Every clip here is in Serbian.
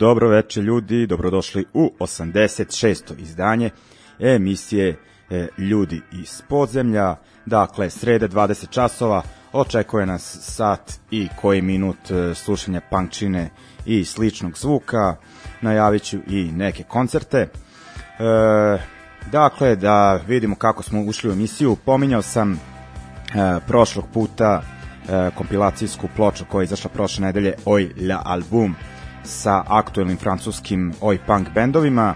Dobro veče ljudi, dobrodošli u 86. izdanje emisije e, Ljudi iz podzemlja. Dakle, srede 20 časova, očekuje nas sat i koji minut e, slušanja punkčine i sličnog zvuka. Najavit ću i neke koncerte. E, dakle, da vidimo kako smo ušli u emisiju. Pominjao sam e, prošlog puta e, kompilacijsku ploču koja je izašla prošle nedelje Oj la album sa aktuelnim francuskim oj punk bendovima.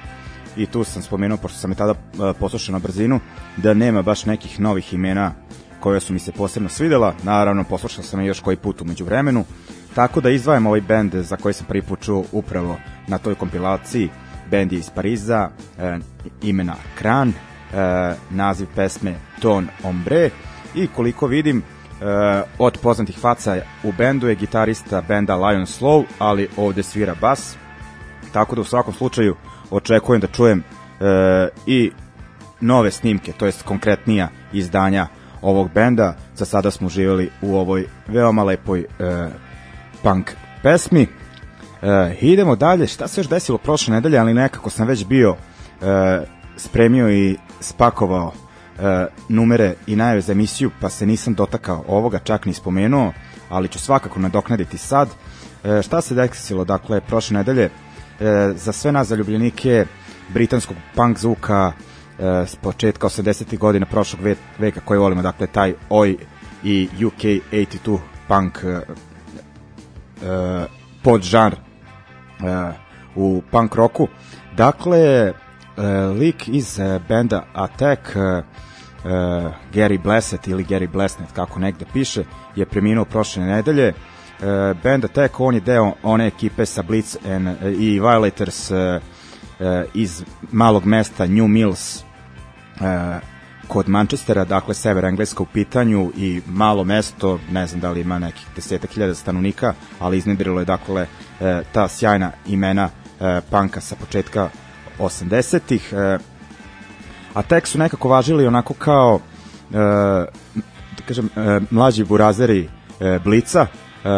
I tu sam spomenuo, pošto sam je tada uh, poslušao na brzinu, da nema baš nekih novih imena koje su mi se posebno svidela, naravno poslušao sam je još koji put umeđu vremenu, tako da izdvajam ovaj bend za koji sam prvi put čuo upravo na toj kompilaciji, bend je iz Pariza, uh, imena Kran, uh, naziv pesme Ton Ombre. I koliko vidim od poznatih faca u bendu je gitarista benda Lion Slow, ali ovde svira bas. Tako da u svakom slučaju očekujem da čujem uh, i nove snimke, to jest konkretnija izdanja ovog benda. Za sada smo živjeli u ovoj veoma lepoj uh, punk pesmi. Uh, idemo dalje, šta se još desilo prošle nedelje, ali nekako sam već bio uh, spremio i spakovao e, numere i najave za emisiju, pa se nisam dotakao ovoga, čak ni spomenuo, ali ću svakako nadoknaditi sad. E, šta se desilo, dakle, prošle nedelje, e, za sve nas zaljubljenike britanskog punk zvuka, e, s početka 80. godina prošlog veka koji volimo, dakle taj OI i UK 82 punk e, e, podžanr e, u punk roku. Dakle, lik iz e, benda Attack e, e, Gary Blessed ili Gary Blessed, kako negde piše, je preminuo prošle nedelje. E, band Attack, on je deo one ekipe sa Blitz and, e, i Violators e, e, iz malog mesta New Mills e, kod Manchestera, dakle sever Engleska u pitanju i malo mesto, ne znam da li ima nekih desetak hiljada stanovnika, ali iznedrilo je dakle e, ta sjajna imena e, panka sa početka 80-ih. E, a tek su nekako važili onako kao e, da kažem, e, mlađi burazeri e, Blica. E,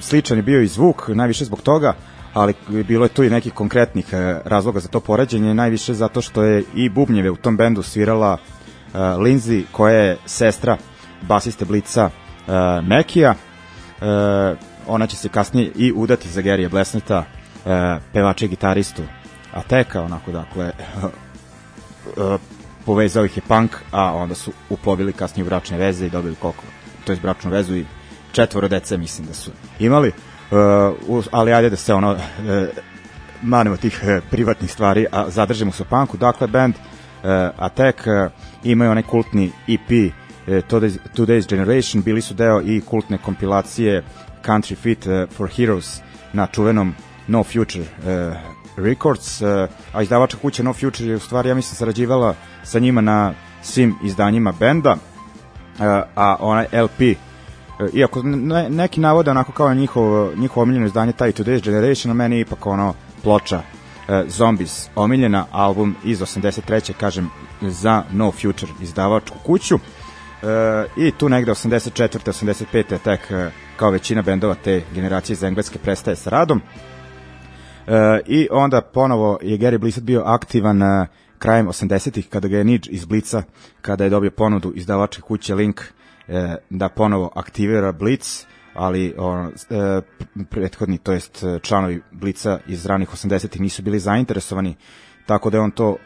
sličan je bio i zvuk, najviše zbog toga, ali bilo je tu i nekih konkretnih e, razloga za to poređenje, najviše zato što je i bubnjeve u tom bendu svirala uh, Lindsay, koja je sestra basiste Blica uh, Mekija. Uh, ona će se kasnije i udati za Gerija Blesneta, uh, pevača i gitaristu Ateka, onako dakle uh, povezao ih je punk, a onda su uplovili kasnije u bračne veze i dobili koliko, to je bračnu vezu i četvoro dece mislim da su imali, uh, ali ajde da se ono uh, manemo tih uh, privatnih stvari, a zadržimo se u punku, dakle band uh, Attack uh, imaju onaj kultni EP uh, Today's, Today's Generation, bili su deo i kultne kompilacije Country Fit uh, for Heroes na čuvenom No Future uh, Records, uh, a izdavača kuća No Future je u stvari, ja mislim, sarađivala sa njima na svim izdanjima benda, uh, a onaj LP uh, iako ne, neki navode onako kao njihov, njihovo omiljeno izdanje taj Today's Generation, a meni ipak ono ploča Zombies, omiljena album iz 83. kažem za No Future izdavačku kuću uh, i tu negde 84. 85. tek kao većina bendova te generacije iz Engleske prestaje sa radom E, I onda ponovo je Gary Blissett bio aktivan uh, krajem 80-ih kada ga je Nidž iz Blica, kada je dobio ponudu izdavačke kuće Link uh, da ponovo aktivira Blitz, ali on, uh, prethodni, to jest članovi Blica iz ranih 80-ih nisu bili zainteresovani, tako da je on to uh,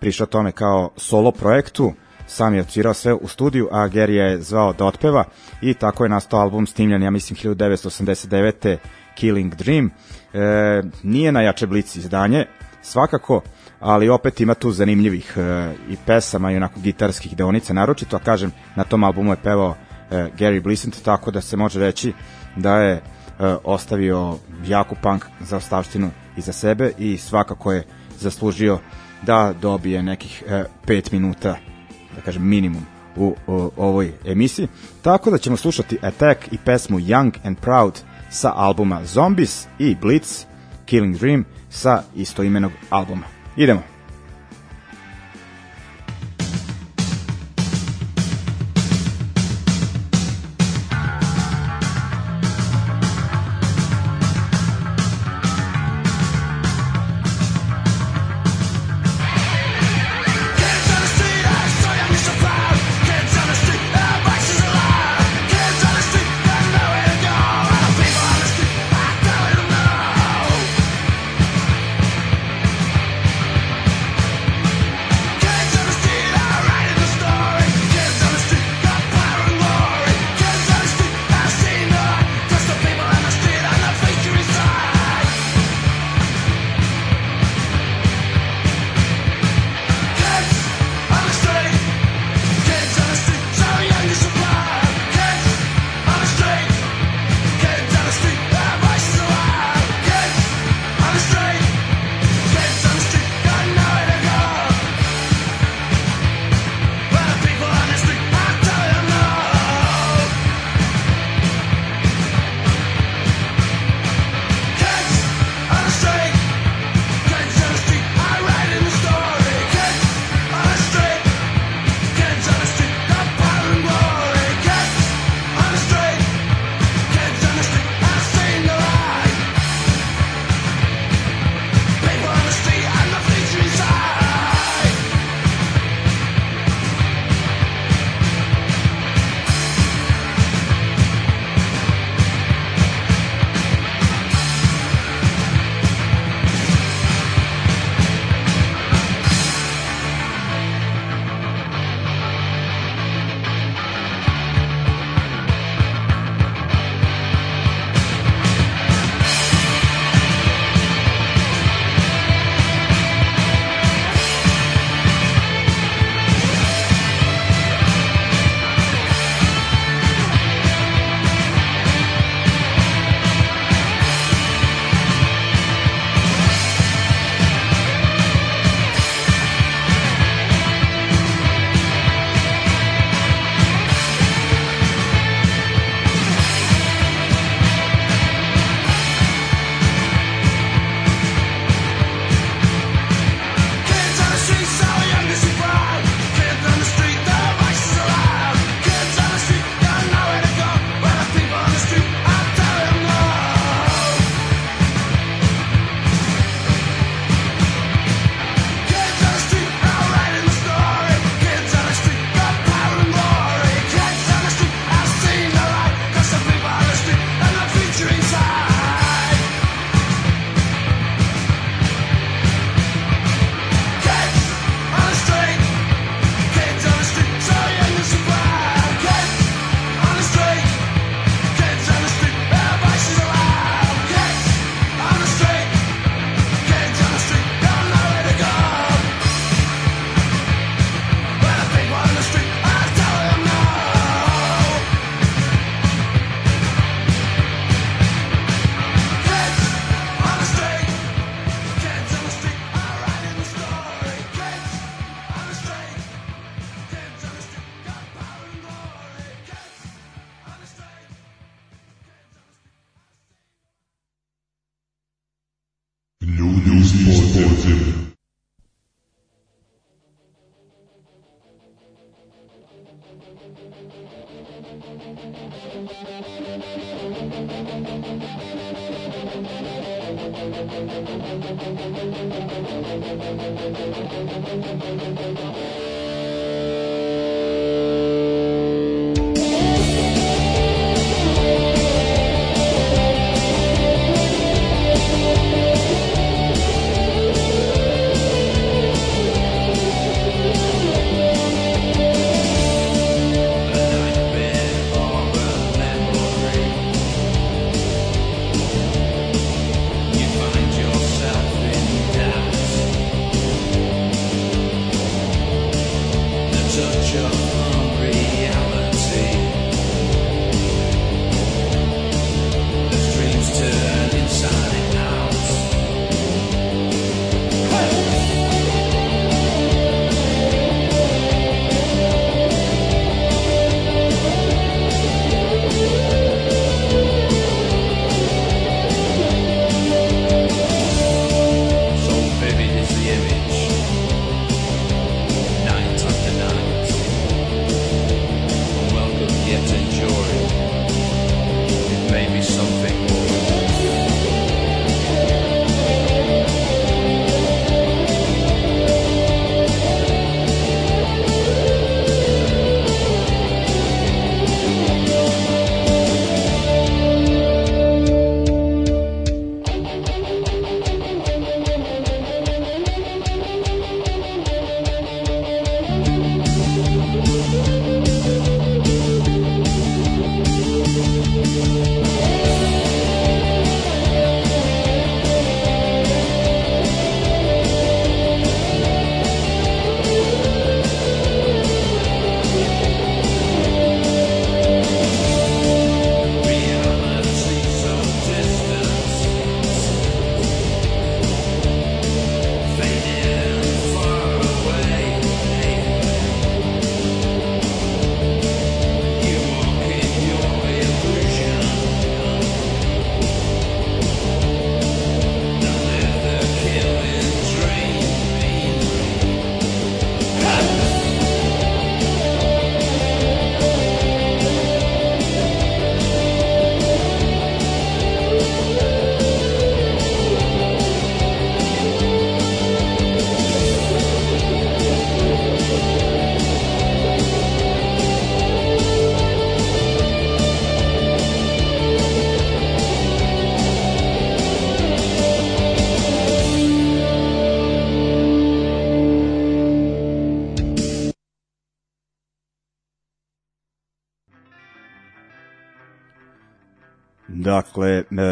prišao tome kao solo projektu, sam je odsvirao sve u studiju, a Gary je zvao da otpeva i tako je nastao album snimljen, ja mislim, 1989. Killing Dream. E, nije najjače blic izdanje, svakako, ali opet ima tu zanimljivih e, i pesama i onako gitarskih deonica naročito, a kažem, na tom albumu je pevao e, Gary Blissant, tako da se može reći da je e, ostavio jaku punk za ostavštinu iza sebe i svakako je zaslužio da dobije nekih e, 5 minuta, da kažem minimum u, u ovoj emisiji. Tako da ćemo slušati Attack i pesmu Young and Proud sa albuma Zombies i Blitz Killing Dream sa istoimenog albuma. Idemo.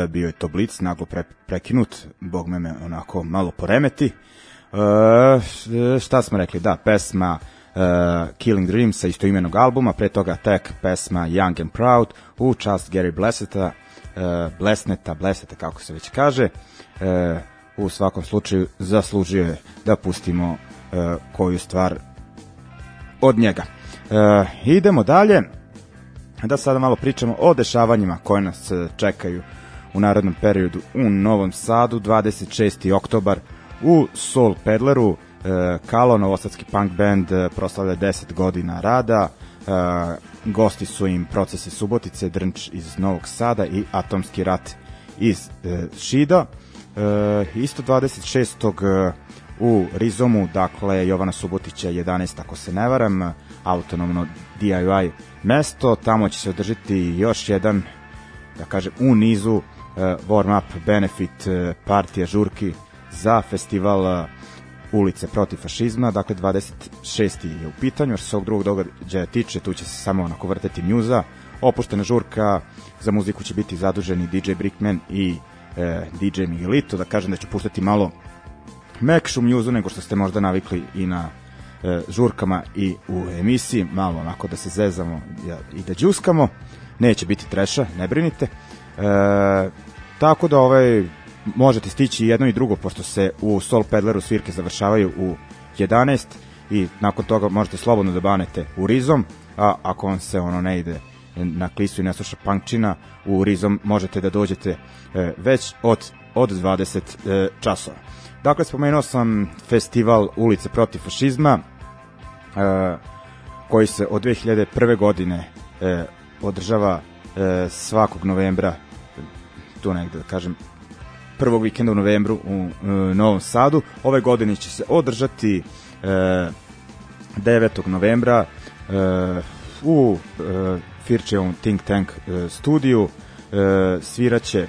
Bio je to blic, naglo pre, prekinut, bog me me onako malo poremeti. E, šta smo rekli? Da, pesma uh, Killing Dreams sa istoimenog albuma, pre toga tek pesma Young and Proud u čast Gary Blesseta, uh, Blesneta, Bleseta kako se već kaže. Uh, u svakom slučaju zaslužio je da pustimo uh, koju stvar od njega. Uh, idemo dalje da sada malo pričamo o dešavanjima koje nas e, čekaju u narodnom periodu u Novom Sadu, 26. oktobar u Soul Pedleru, e, Kalo, novosadski punk band, e, proslavlja 10 godina rada, gosti su im Procesi Subotice, Drnč iz Novog Sada i Atomski rat iz Šida. Isto 26. u Rizomu, dakle Jovana Subotića 11, ako se ne varam, autonomno DIY mesto, tamo će se održati još jedan, da kažem, u nizu uh, warm-up benefit uh, partija žurki za festival uh, ulice protiv fašizma, dakle 26. je u pitanju, što se ovog drugog događaja tiče, tu će se samo onako vrteti mjuza, opuštena žurka, za muziku će biti zaduženi DJ Brickman i e, DJ Miguelito, da kažem da ću puštati malo mekšu mjuzu nego što ste možda navikli i na e, žurkama i u emisiji, malo onako da se zezamo i da džuskamo. Neće biti treša, ne brinite. E, tako da ovaj možete stići jedno i drugo pošto se u Soul Pedleru svirke završavaju u 11 i nakon toga možete slobodno da banete u Rizom, a ako vam se ono ne ide na klisu i ne sluša punkčina, u Rizom možete da dođete e, već od od 20 e, časova. Dakle, spomenuo sam festival Ulice protiv fašizma, e, koji se od 2001. godine e, održava e, svakog novembra, tu negde da kažem, prvog vikenda u novembru u e, Novom Sadu. Ove godine će se održati e, 9. novembra e, u e, Firčevom Think Tank e, studiju e, sviraće e,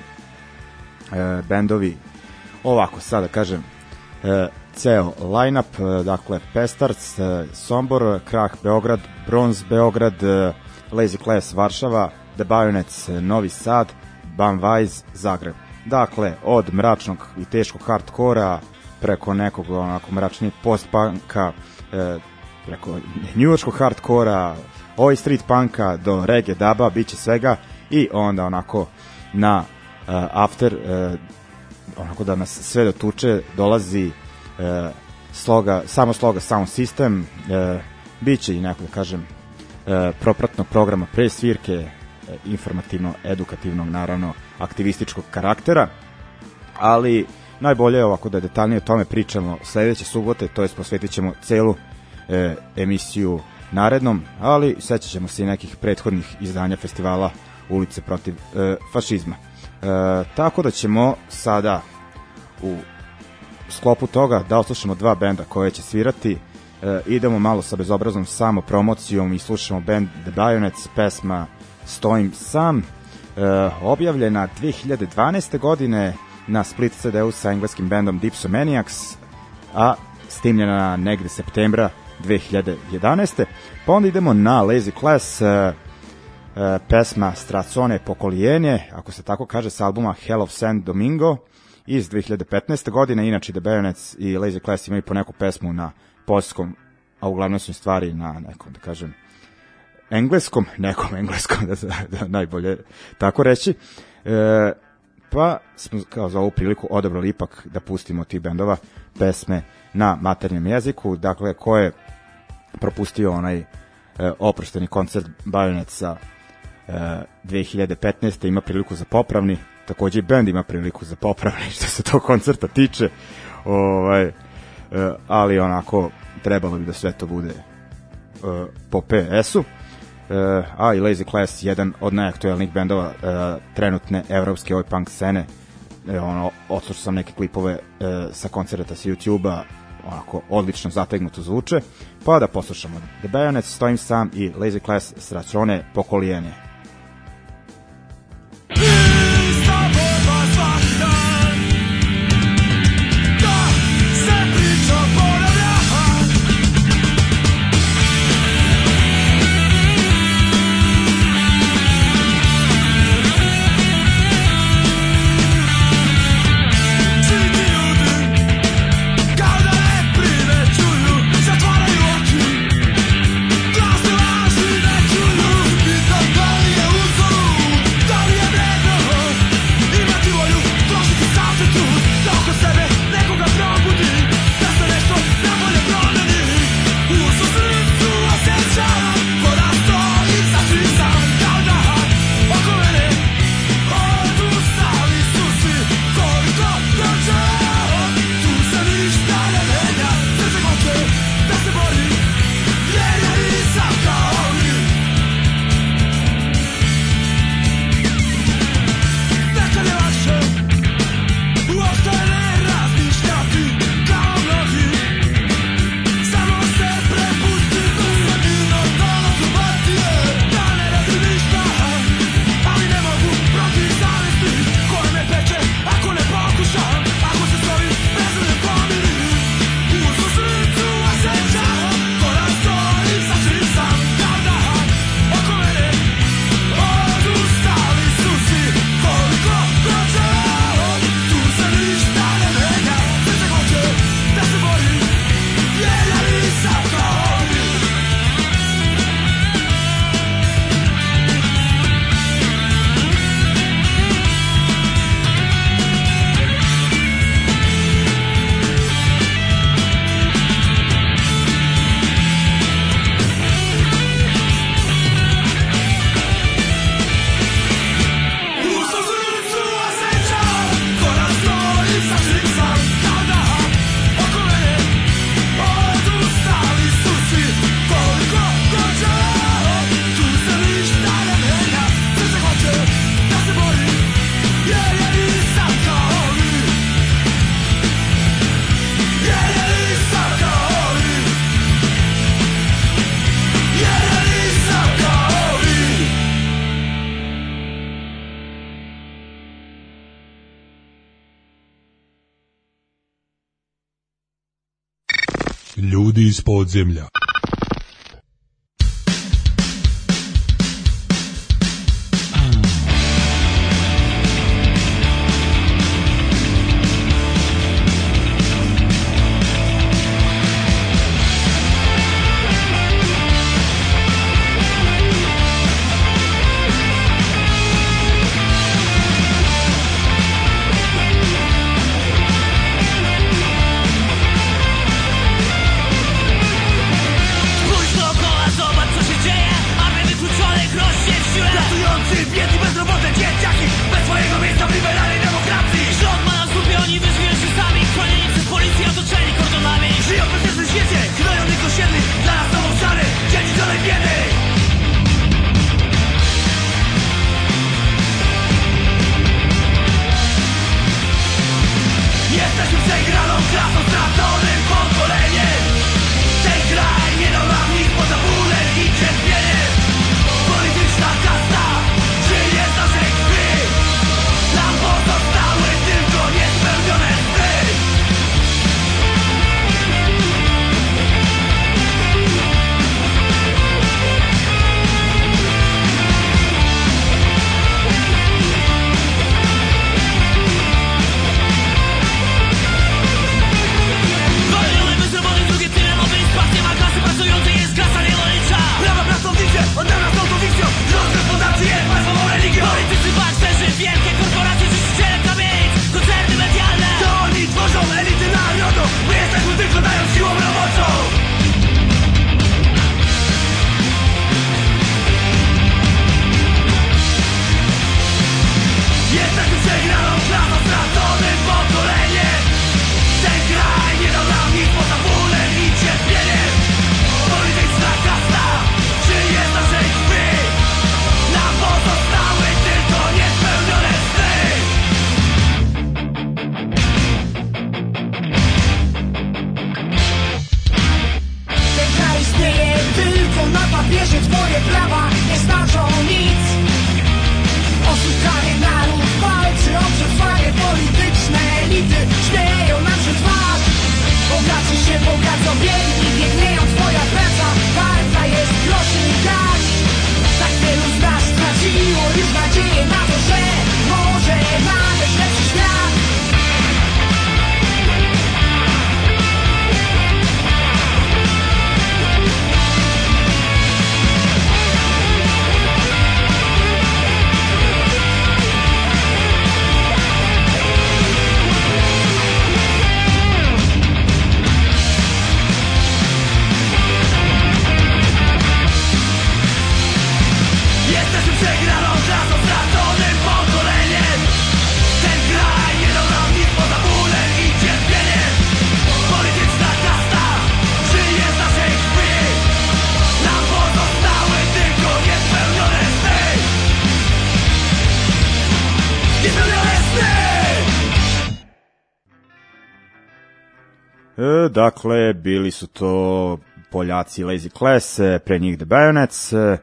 bendovi ovako sada kažem e, ceo line-up, e, dakle Pestarc, e, Sombor, Krah Beograd, Bronz Beograd, e, Lazy Class Varšava, The Bayonets Novi Sad, Weiss Zagreb. Dakle, od mračnog i teškog hardkora preko nekog onako mračnijeg post-punka, e, preko njujorskog hardkora, ovaj street punka do reggae daba, bit će svega i onda onako na uh, after uh, onako da nas sve dotuče dolazi uh, sloga, samo sloga sound system uh, bit će i neko da kažem uh, propratnog programa pre svirke uh, informativno, edukativnog naravno aktivističkog karaktera ali najbolje je ovako da detaljnije o tome pričamo sledeće subote, to je posvetit ćemo celu e, emisiju narednom, ali sećat ćemo se i nekih prethodnih izdanja festivala Ulice protiv e, fašizma. E, tako da ćemo sada u sklopu toga da oslušamo dva benda koje će svirati e, idemo malo sa bezobraznom samo promocijom i slušamo band The Bayonets pesma Stojim sam e, objavljena 2012. godine na Split CD-u sa engleskim bandom Dipsomaniacs a snimljena negde septembra 2011. Pa onda idemo na Lazy Class, uh, uh, pesma Stracone Pokolijenje, ako se tako kaže, sa albuma Hell of San Domingo iz 2015. godine. Inače, The Bayonets i Lazy Class imaju po neku pesmu na polskom, a uglavnom su stvari na nekom, da kažem, engleskom, nekom engleskom, da, da najbolje tako reći. E, pa smo kao za ovu priliku odabrali ipak da pustimo ti bendova pesme na maternjem jeziku, dakle ko je propustio onaj e, oprošteni koncert Bajonetsa e, 2015. ima priliku za popravni, takođe i band ima priliku za popravni što se tog koncerta tiče, ovaj, e, ali onako trebalo bi da sve to bude e, po PS-u. Uh, a i Lazy Class jedan od najaktuelnijih bendova uh, trenutne evropske oj punk scene e, ono, odslušao sam neke klipove sa koncerta sa YouTube-a onako odlično zategnuto zvuče, pa da poslušamo The Bayonets, Stojim sam i Lazy Class Sračone Pokolijene. Ljudi iz dakle, bili su to Poljaci Lazy Class, pre njih The Bayonets, e,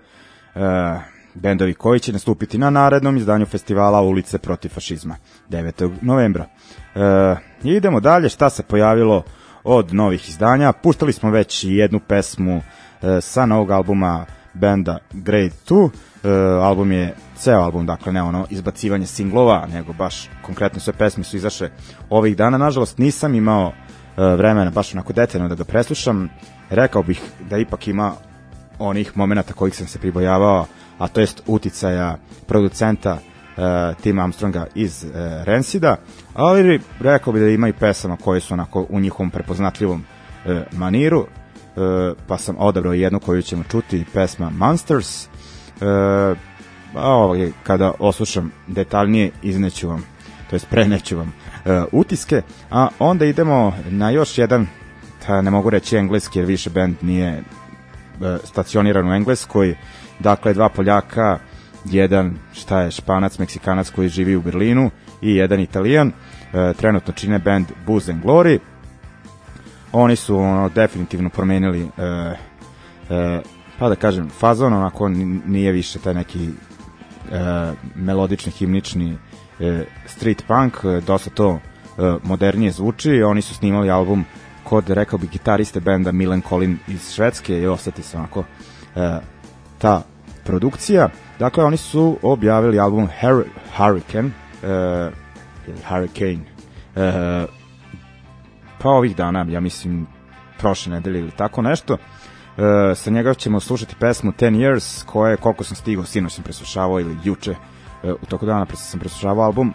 bendovi koji će nastupiti na narednom izdanju festivala Ulice protiv fašizma 9. novembra. E, idemo dalje, šta se pojavilo od novih izdanja. Puštali smo već jednu pesmu e, sa novog albuma benda Grade 2. E, album je ceo album, dakle ne ono izbacivanje singlova, nego baš konkretno sve pesme su izašle ovih dana. Nažalost nisam imao vremena baš onako detaljno da ga preslušam. Rekao bih da ipak ima onih momenata kojih sam se pribojavao, a to jest uticaja producenta uh, Tima Armstronga iz uh, Rensida, ali rekao bih da ima i pesama koje su onako u njihovom prepoznatljivom uh, maniru, uh, pa sam odabrao jednu koju ćemo čuti, pesma Monsters, uh, a ovaj, kada oslušam detaljnije izneću vam, to jest preneću vam utiske, a onda idemo na još jedan, ne mogu reći engleski jer više band nije uh, stacioniran u Engleskoj, dakle dva Poljaka, jedan šta je španac, meksikanac koji živi u Berlinu i jedan italijan, uh, trenutno čine band Booze and Glory, oni su ono, definitivno promenili pa da kažem, fazon onako nije više taj neki uh, melodični, himnični e, street punk, e, dosta to e, modernije zvuči, oni su snimali album kod, rekao bi, gitariste benda Milan Colin iz Švedske i ostati se onako e, ta produkcija. Dakle, oni su objavili album Hur Hurricane, e, ili Hurricane, e, pa ovih dana, ja mislim, prošle nedelje ili tako nešto. E, sa njega ćemo slušati pesmu 10 Years, koje, koliko sam stigao, sinoć sam preslušavao ili juče, e, u toku dana sam preslušavao album,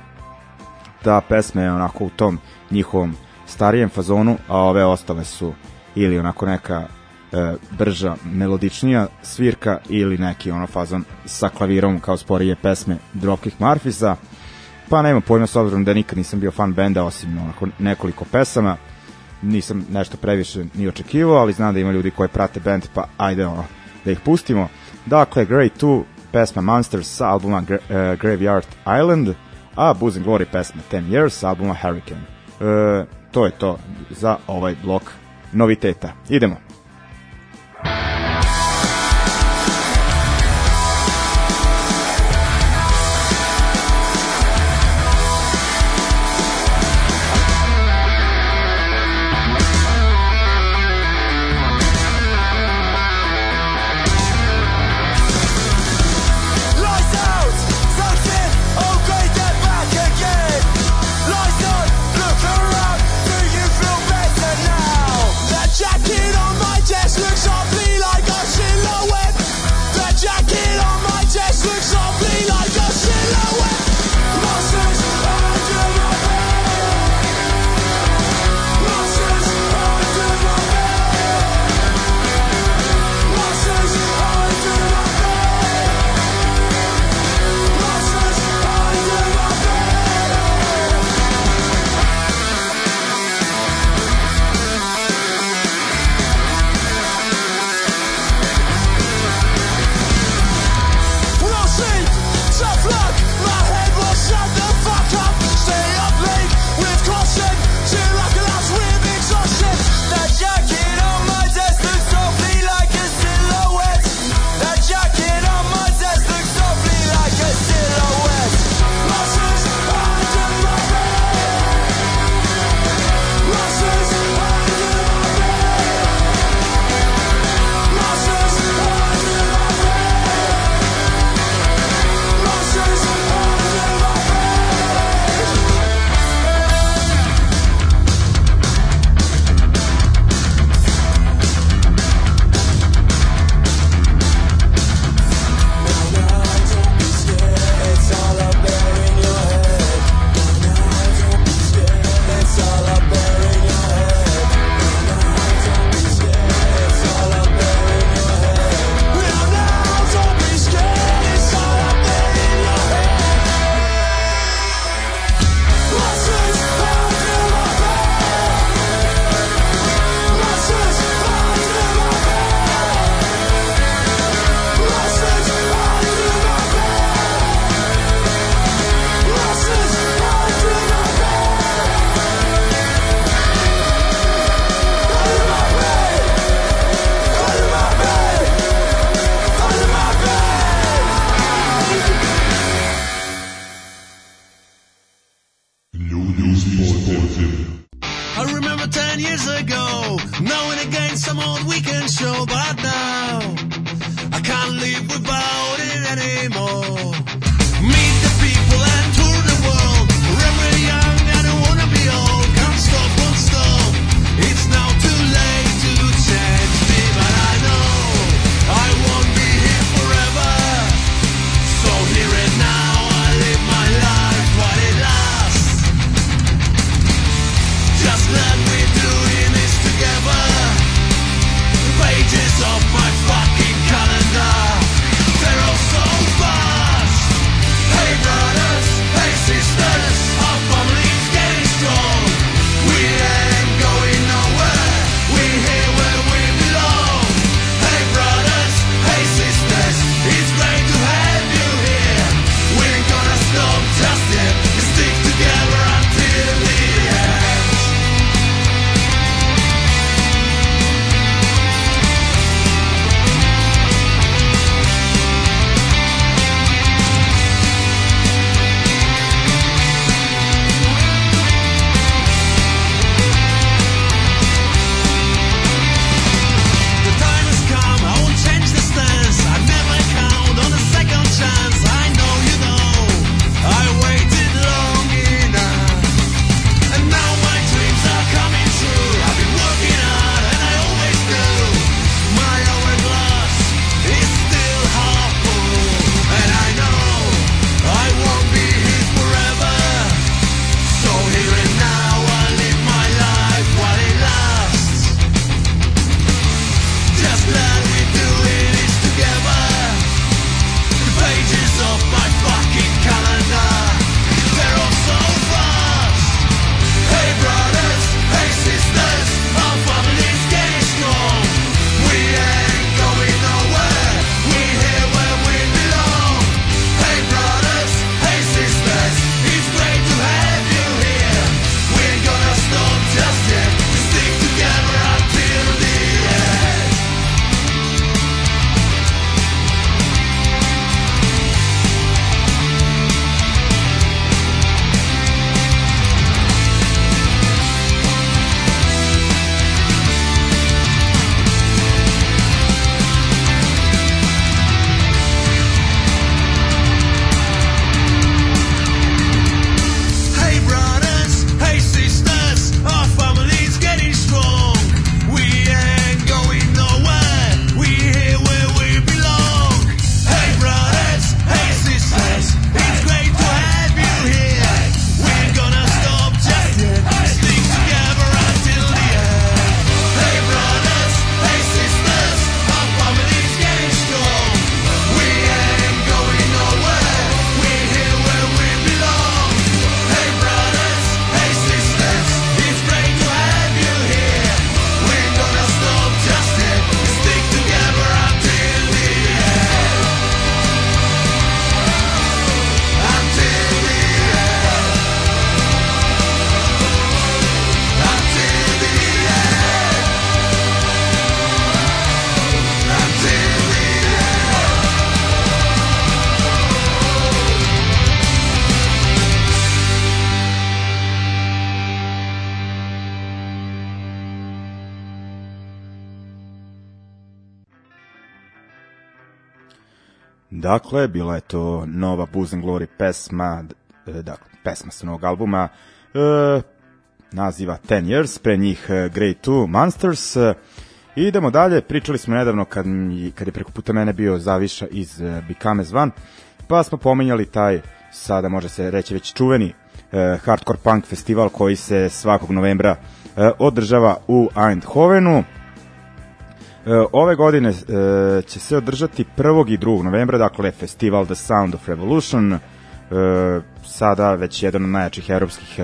ta pesma je onako u tom njihovom starijem fazonu, a ove ostale su ili onako neka e, brža, melodičnija svirka ili neki ono fazon sa klavirom kao sporije pesme Dropkick Murphisa. Pa nema pojma s obzirom da nikad nisam bio fan benda osim onako nekoliko pesama. Nisam nešto previše ni očekivao, ali znam da ima ljudi koji prate bend, pa ajde ono, da ih pustimo. Dakle, Grey 2, pesma Monsters sa albuma Gra uh, Graveyard Island, a Booze and Glory pesma 10 Years sa albuma Hurricane. Uh, to je to za ovaj blok noviteta. Idemo. jacket years ago. Now and again, some old weekend show, but now. Dakle, bila je to nova Booze Glory pesma, e, dakle, pesma sa novog albuma, e, naziva 10 Years, pre njih e, Great 2 Monsters. E, idemo dalje, pričali smo nedavno kad, kad je preko puta mene bio Zaviša iz Become as One, pa smo pominjali taj, sada može se reći već čuveni, e, hardcore punk festival koji se svakog novembra e, održava u Eindhovenu. E, ove godine e, će se održati 1. i 2. novembra, dakle festival The Sound of Revolution, e, sada već jedan od najjačih evropskih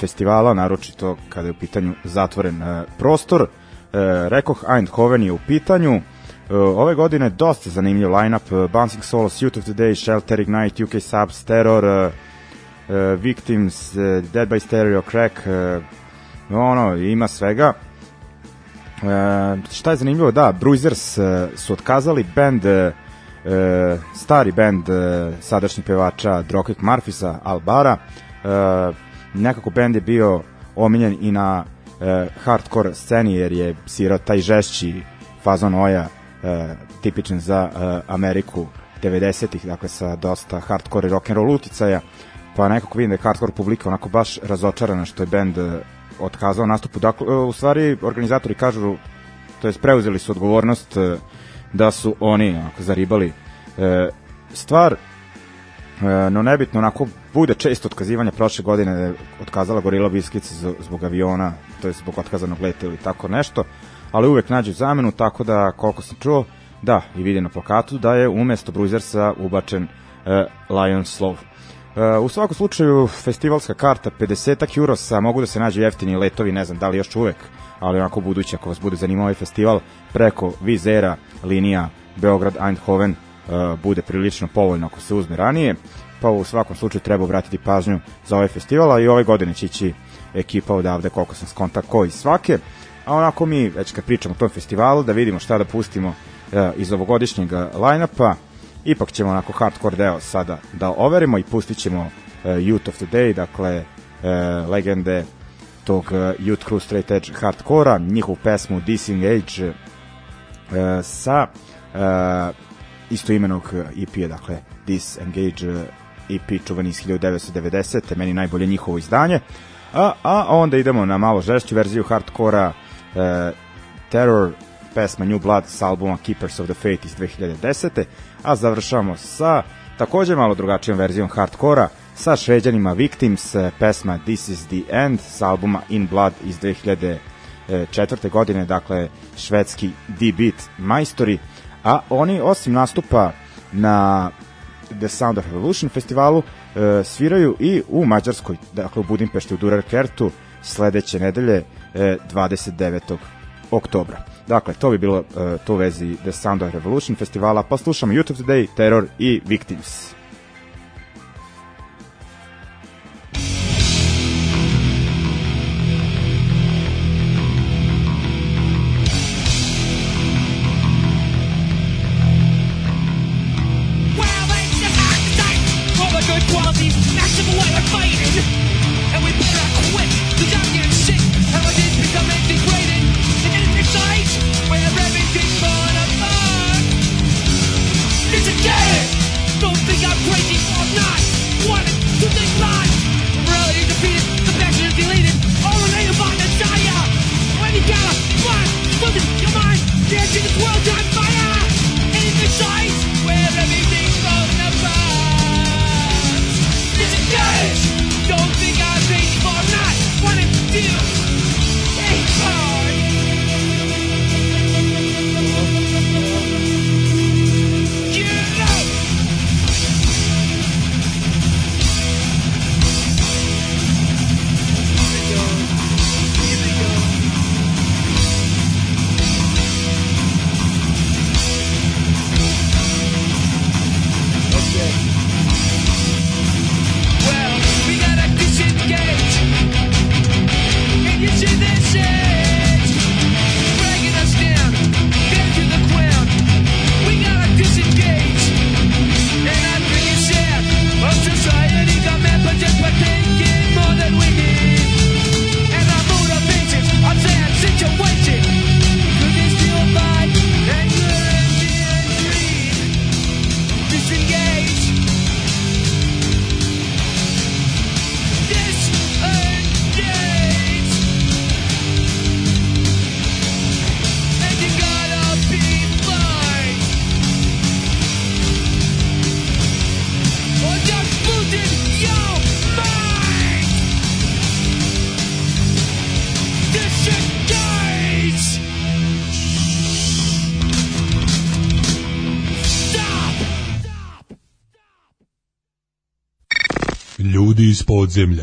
festivala, naročito kada je u pitanju zatvoren prostor. Rekoh, Eindhoven je u pitanju, ove godine dosta zanimljiv line-up, Bouncing Souls, Youth of the Day, Shelter, Ignite, UK Subs, Terror, Victims, Dead by Stereo, Crack, ono, ima svega. E, šta je zanimljivo, da, Bruisers e, su otkazali band, e, stari band e, sadašnjih pevača Dropkick Murphisa, Albara. E, nekako band je bio omiljen i na e, hardcore sceni jer je sirao taj žešći fazon oja e, tipičan za e, Ameriku 90-ih, dakle sa dosta hardcore i rock'n'roll uticaja, pa nekako vidim da je hardcore publika onako baš razočarana što je band e, otkazao nastupu. Dakle, u stvari, organizatori kažu, to jest preuzeli su odgovornost e, da su oni onako, zaribali e, stvar, e, no nebitno, onako, bude često otkazivanja prošle godine otkazala Gorila Biskica zbog aviona, to je zbog otkazanog leta ili tako nešto, ali uvek nađu zamenu, tako da, koliko sam čuo, da, i vidim na plakatu, da je umesto Bruisersa ubačen e, Lion Slove. Uh, u svakom slučaju, festivalska karta 50 eurosa, mogu da se nađu jeftini letovi, ne znam da li još uvek, ali onako budući ako vas bude zanimao ovaj festival, preko Vizera, linija Beograd, Eindhoven, uh, bude prilično povoljno ako se uzme ranije, pa u svakom slučaju treba obratiti pažnju za ovaj festival, a i ove godine će ići ekipa odavde, koliko sam skonta, koji svake, a onako mi, već kad pričamo o tom festivalu, da vidimo šta da pustimo uh, iz ovogodišnjeg line-upa, ipak ćemo onako hardcore deo sada da overimo i pustit ćemo uh, Youth of the Day, dakle uh, legende tog uh, Youth Crew Straight Edge hardcora, njihovu pesmu Disengage uh, sa uh, istoimenog EP-a, dakle Disengage EP čuvani iz 1990. meni najbolje njihovo izdanje. A, a onda idemo na malo žešću verziju hardcora uh, Terror pesma New Blood sa albuma Keepers of the Fate iz 2010. A završavamo sa takođe malo drugačijom verzijom hardkora sa šveđanima Victims, pesma This is the End sa albuma In Blood iz 2004. godine, dakle švedski D-Beat majstori, a oni osim nastupa na The Sound of Revolution festivalu e, sviraju i u Mađarskoj, dakle u Budimpešti u Durerkertu sledeće nedelje e, 29. oktobra. Dakle, to bi bilo uh, to u vezi The Sound of Revolution festivala, pa slušamo YouTube Today, Terror i Victims. Ljudi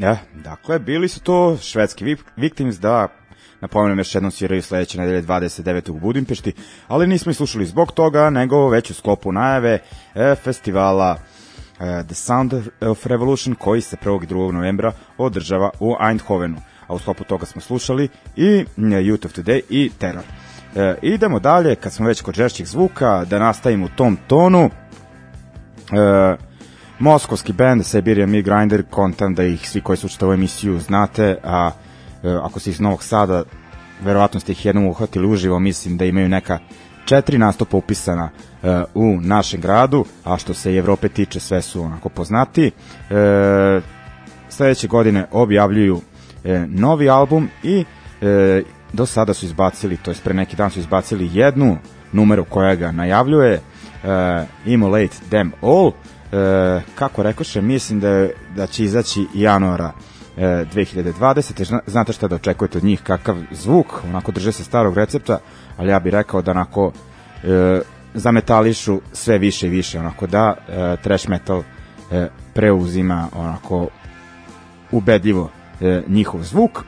Ja, dakle, bili su to švedski Victims da napomenem još jednom sviraju sledeće nedelje 29. u Budimpešti, ali nismo ih slušali zbog toga, nego već u sklopu najave e, festivala The Sound of Revolution koji se 1. i 2. novembra održava u Eindhovenu. A u sklopu toga smo slušali i Youth of Today i Terror. E, idemo dalje, kad smo već kod žešćih zvuka, da nastavimo u tom tonu. E, moskovski band Siberian Me Grinder, kontam da ih svi koji su učitavaju emisiju znate, a e, ako ste iz Novog Sada, verovatno ste ih jednom uhvatili uživo, mislim da imaju neka četiri nastupa upisana e, u našem gradu, a što se Evrope tiče sve su onako poznati. E, sledeće godine objavljuju e, novi album i e, do sada su izbacili, to je pre neki dan su izbacili jednu numeru koja ga najavljuje, uh, Immolate Them All, uh, kako rekoše, mislim da, da će izaći januara uh, 2020. Znate šta da očekujete od njih, kakav zvuk, onako drže se starog recepta, ali ja bih rekao da onako uh, zametališu sve više i više, onako da uh, trash metal uh, preuzima onako ubedljivo uh, njihov zvuk.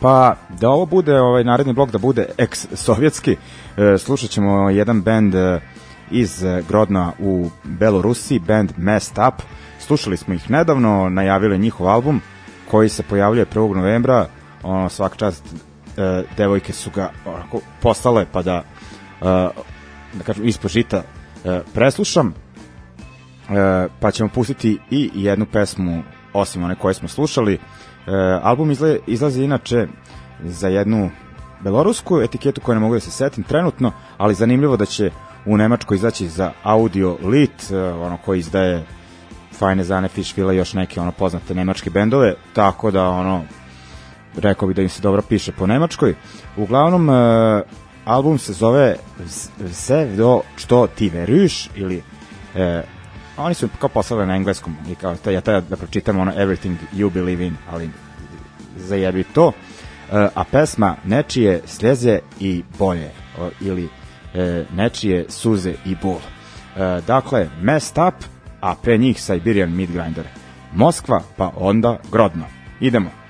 Pa da ovo bude ovaj naredni blok da bude ex-sovjetski, e, slušat ćemo jedan band e, iz Grodna u Belorusiji, band Messed Up. Slušali smo ih nedavno, najavili njihov album koji se pojavljuje 1. novembra. Ono, svaka čast e, devojke su ga onako postale pa da e, da kažem ispod žita e, preslušam. E, pa ćemo pustiti i jednu pesmu osim one koje smo slušali. E, album izle, izlazi inače za jednu belorusku etiketu koju ne mogu da se setim trenutno, ali zanimljivo da će u Nemačkoj izaći za Audio Lit, e, ono koji izdaje Fajne Zane Fishvila i još neke ono poznate nemačke bendove, tako da ono rekao bih da im se dobro piše po nemačkoj. Uglavnom e, album se zove Sve do što ti veruješ ili e, oni su kao poslali na engleskom i kao ja tada da pročitam ono Everything You Believe In, ali zajebi to. E, a pesma Nečije sleze i bolje ili e, Nečije suze i bol. E, dakle, Messed Up, a pre njih Siberian Midgrinder. Moskva, pa onda Grodno. Idemo.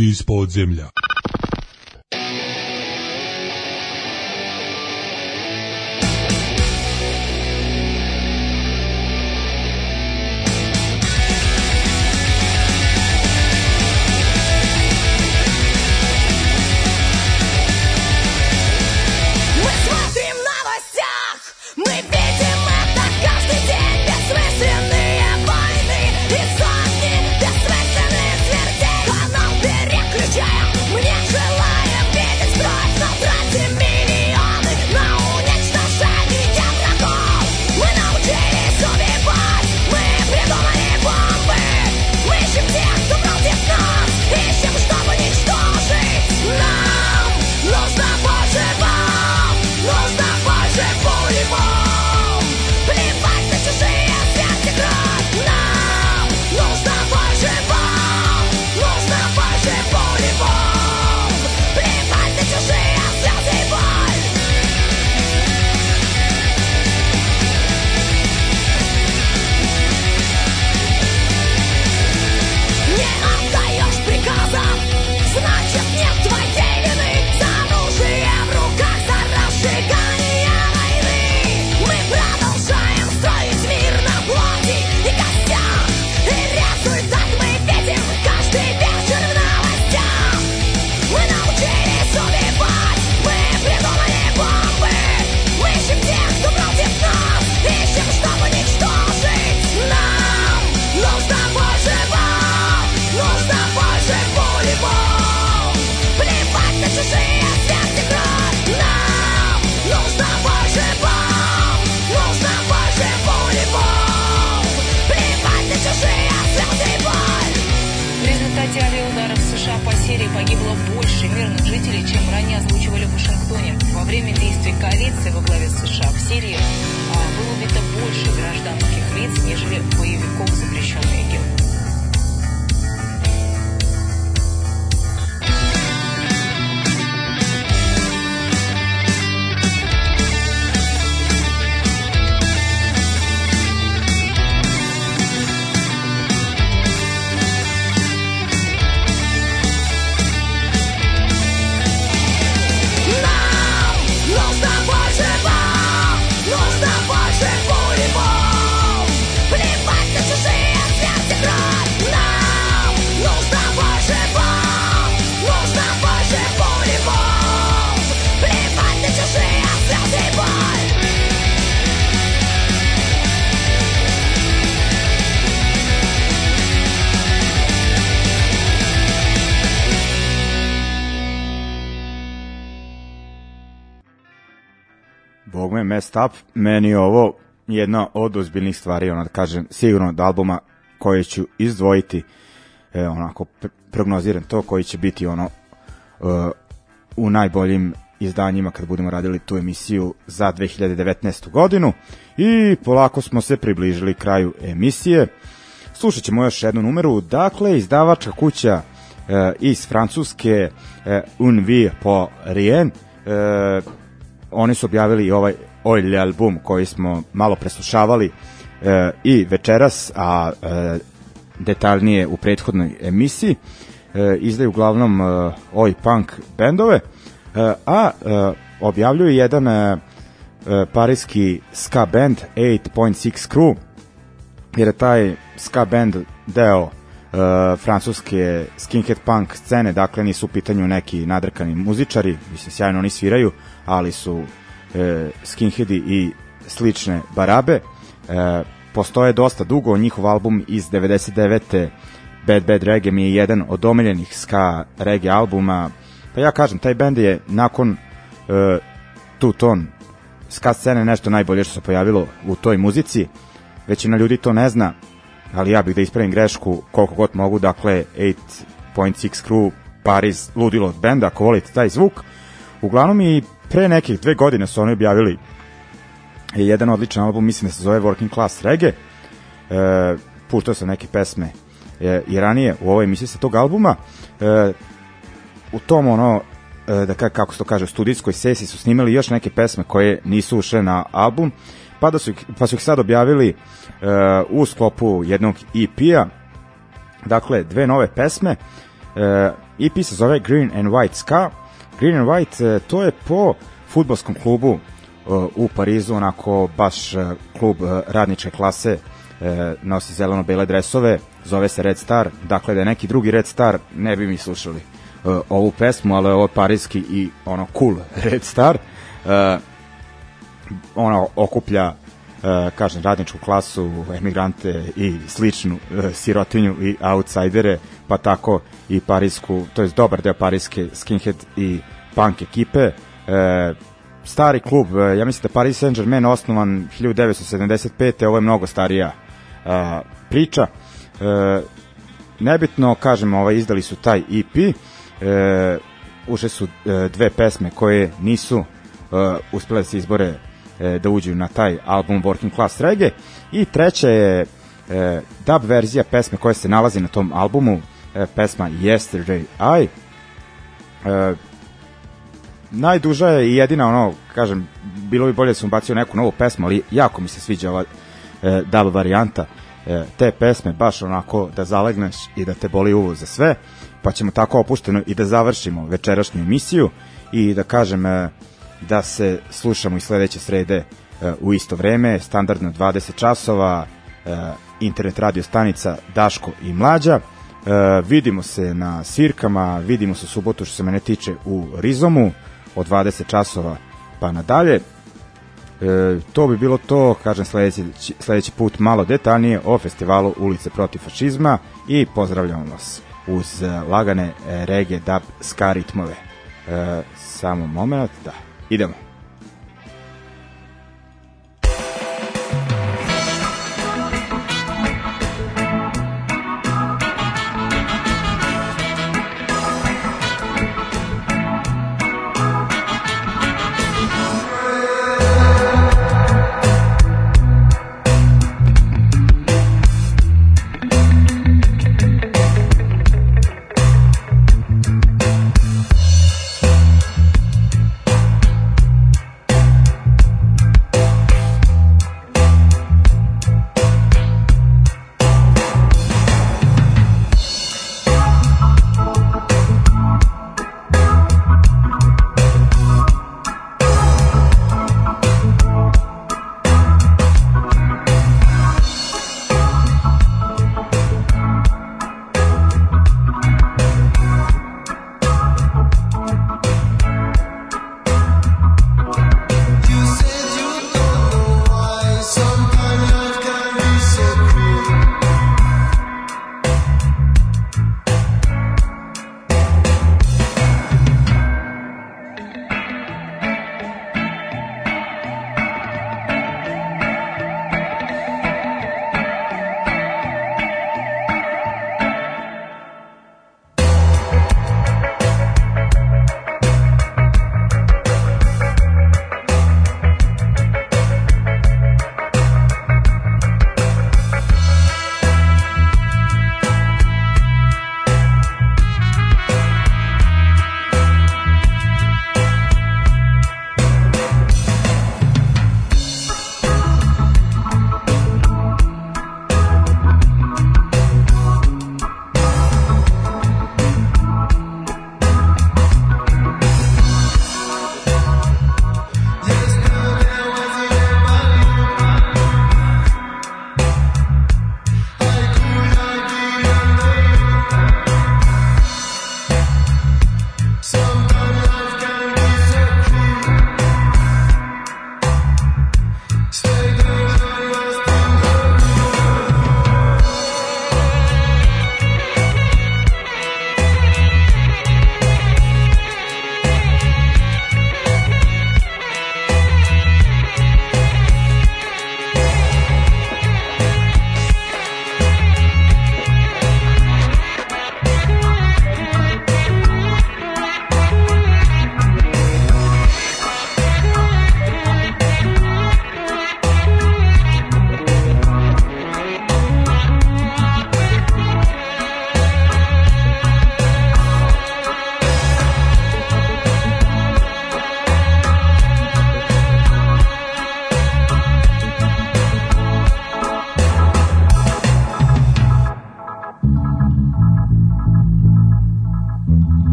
ljudi iz podzemlja. погибло больше мирных жителей, чем ранее озвучивали в Вашингтоне. Во время действий коалиции во главе США в Сирии а, было убито больше гражданских лиц, нежели боевиков запрещенной ИГИЛ. Messed Up, meni je ovo jedna od ozbiljnih stvari, ona da kažem, sigurno od albuma koje ću izdvojiti, e, onako prognoziram to, koji će biti ono uh, u najboljim izdanjima kad budemo radili tu emisiju za 2019. godinu i polako smo se približili kraju emisije. Slušat ćemo još jednu numeru, dakle izdavačka kuća uh, iz Francuske uh, Un Vie pour Rien uh, oni su objavili ovaj Oil album koji smo malo preslušavali e, i večeras, a e, detaljnije u prethodnoj emisiji. E, izdaju uglavnom e, oj punk bendove, e, a e, objavljuju jedan e, e parijski ska band 8.6 Crew, jer je taj ska band deo uh, francuske skinhead punk scene, dakle nisu u pitanju neki nadrkani muzičari, mislim sjajno oni sviraju, ali su e, skinheadi i slične barabe. E, postoje dosta dugo, njihov album iz 99. Bad Bad Reggae mi je jedan od omiljenih ska reggae albuma. Pa ja kažem, taj bend je nakon e, tu ton ska scene nešto najbolje što se pojavilo u toj muzici. Većina ljudi to ne zna, ali ja bih da ispravim grešku koliko god mogu, dakle 8.6 Crew Paris ludilo od benda, ako volite taj zvuk. Uglavnom i pre nekih dve godine su oni objavili jedan odličan album, mislim da se zove Working Class Reggae. E, puštao sam neke pesme e, i ranije u ovoj emisiji sa tog albuma. E, u tom ono, e, da kako se to kaže, studijskoj sesiji su snimali još neke pesme koje nisu ušle na album, pa, da su, pa su ih sad objavili e, u sklopu jednog EP-a. Dakle, dve nove pesme. E, EP se zove Green and White Ska. Green and White uh, to je po futbolskom klubu uh, u Parizu, onako baš uh, klub radničke klase, nosi zeleno-bele dresove, zove se Red Star, dakle da je neki drugi Red Star, ne bi mi slušali ovu pesmu, ali ovo je parijski i ono cool Red Star. Ona okuplja kažem, radničku klasu, emigrante i sličnu uh, sirotinju i outsidere, pa tako i parijsku, to je dobar deo parijske skinhead i punk ekipe. Uh, stari klub, ja mislim da Paris Saint-Germain osnovan 1975. Ovo je mnogo starija priča. Nebitno, kažem, ovaj, izdali su taj EP, uše su dve pesme koje nisu uspele da se izbore e, da uđu na taj album Working Class Reggae. I treća je e, dub verzija pesme koja se nalazi na tom albumu e, pesma Yesterday I. E, najduža je i jedina ono kažem bilo bi bolje da sam bacio neku novu pesmu ali jako mi se sviđa ova e, dub varijanta e, te pesme baš onako da zalegneš i da te boli uvo za sve pa ćemo tako opušteno i da završimo večerašnju emisiju i da kažem e, da se slušamo i sledeće srede uh, u isto vreme, standardno 20 časova, uh, internet radio stanica Daško i Mlađa. Uh, vidimo se na sirkama, vidimo se u subotu što se mene tiče u Rizomu od 20 časova pa nadalje. E, to bi bilo to, kažem sledeći, sledeći put malo detaljnije o festivalu Ulice protiv fašizma i pozdravljamo vas uz lagane reggae dub ska ritmove. E, samo moment, da. Idemo.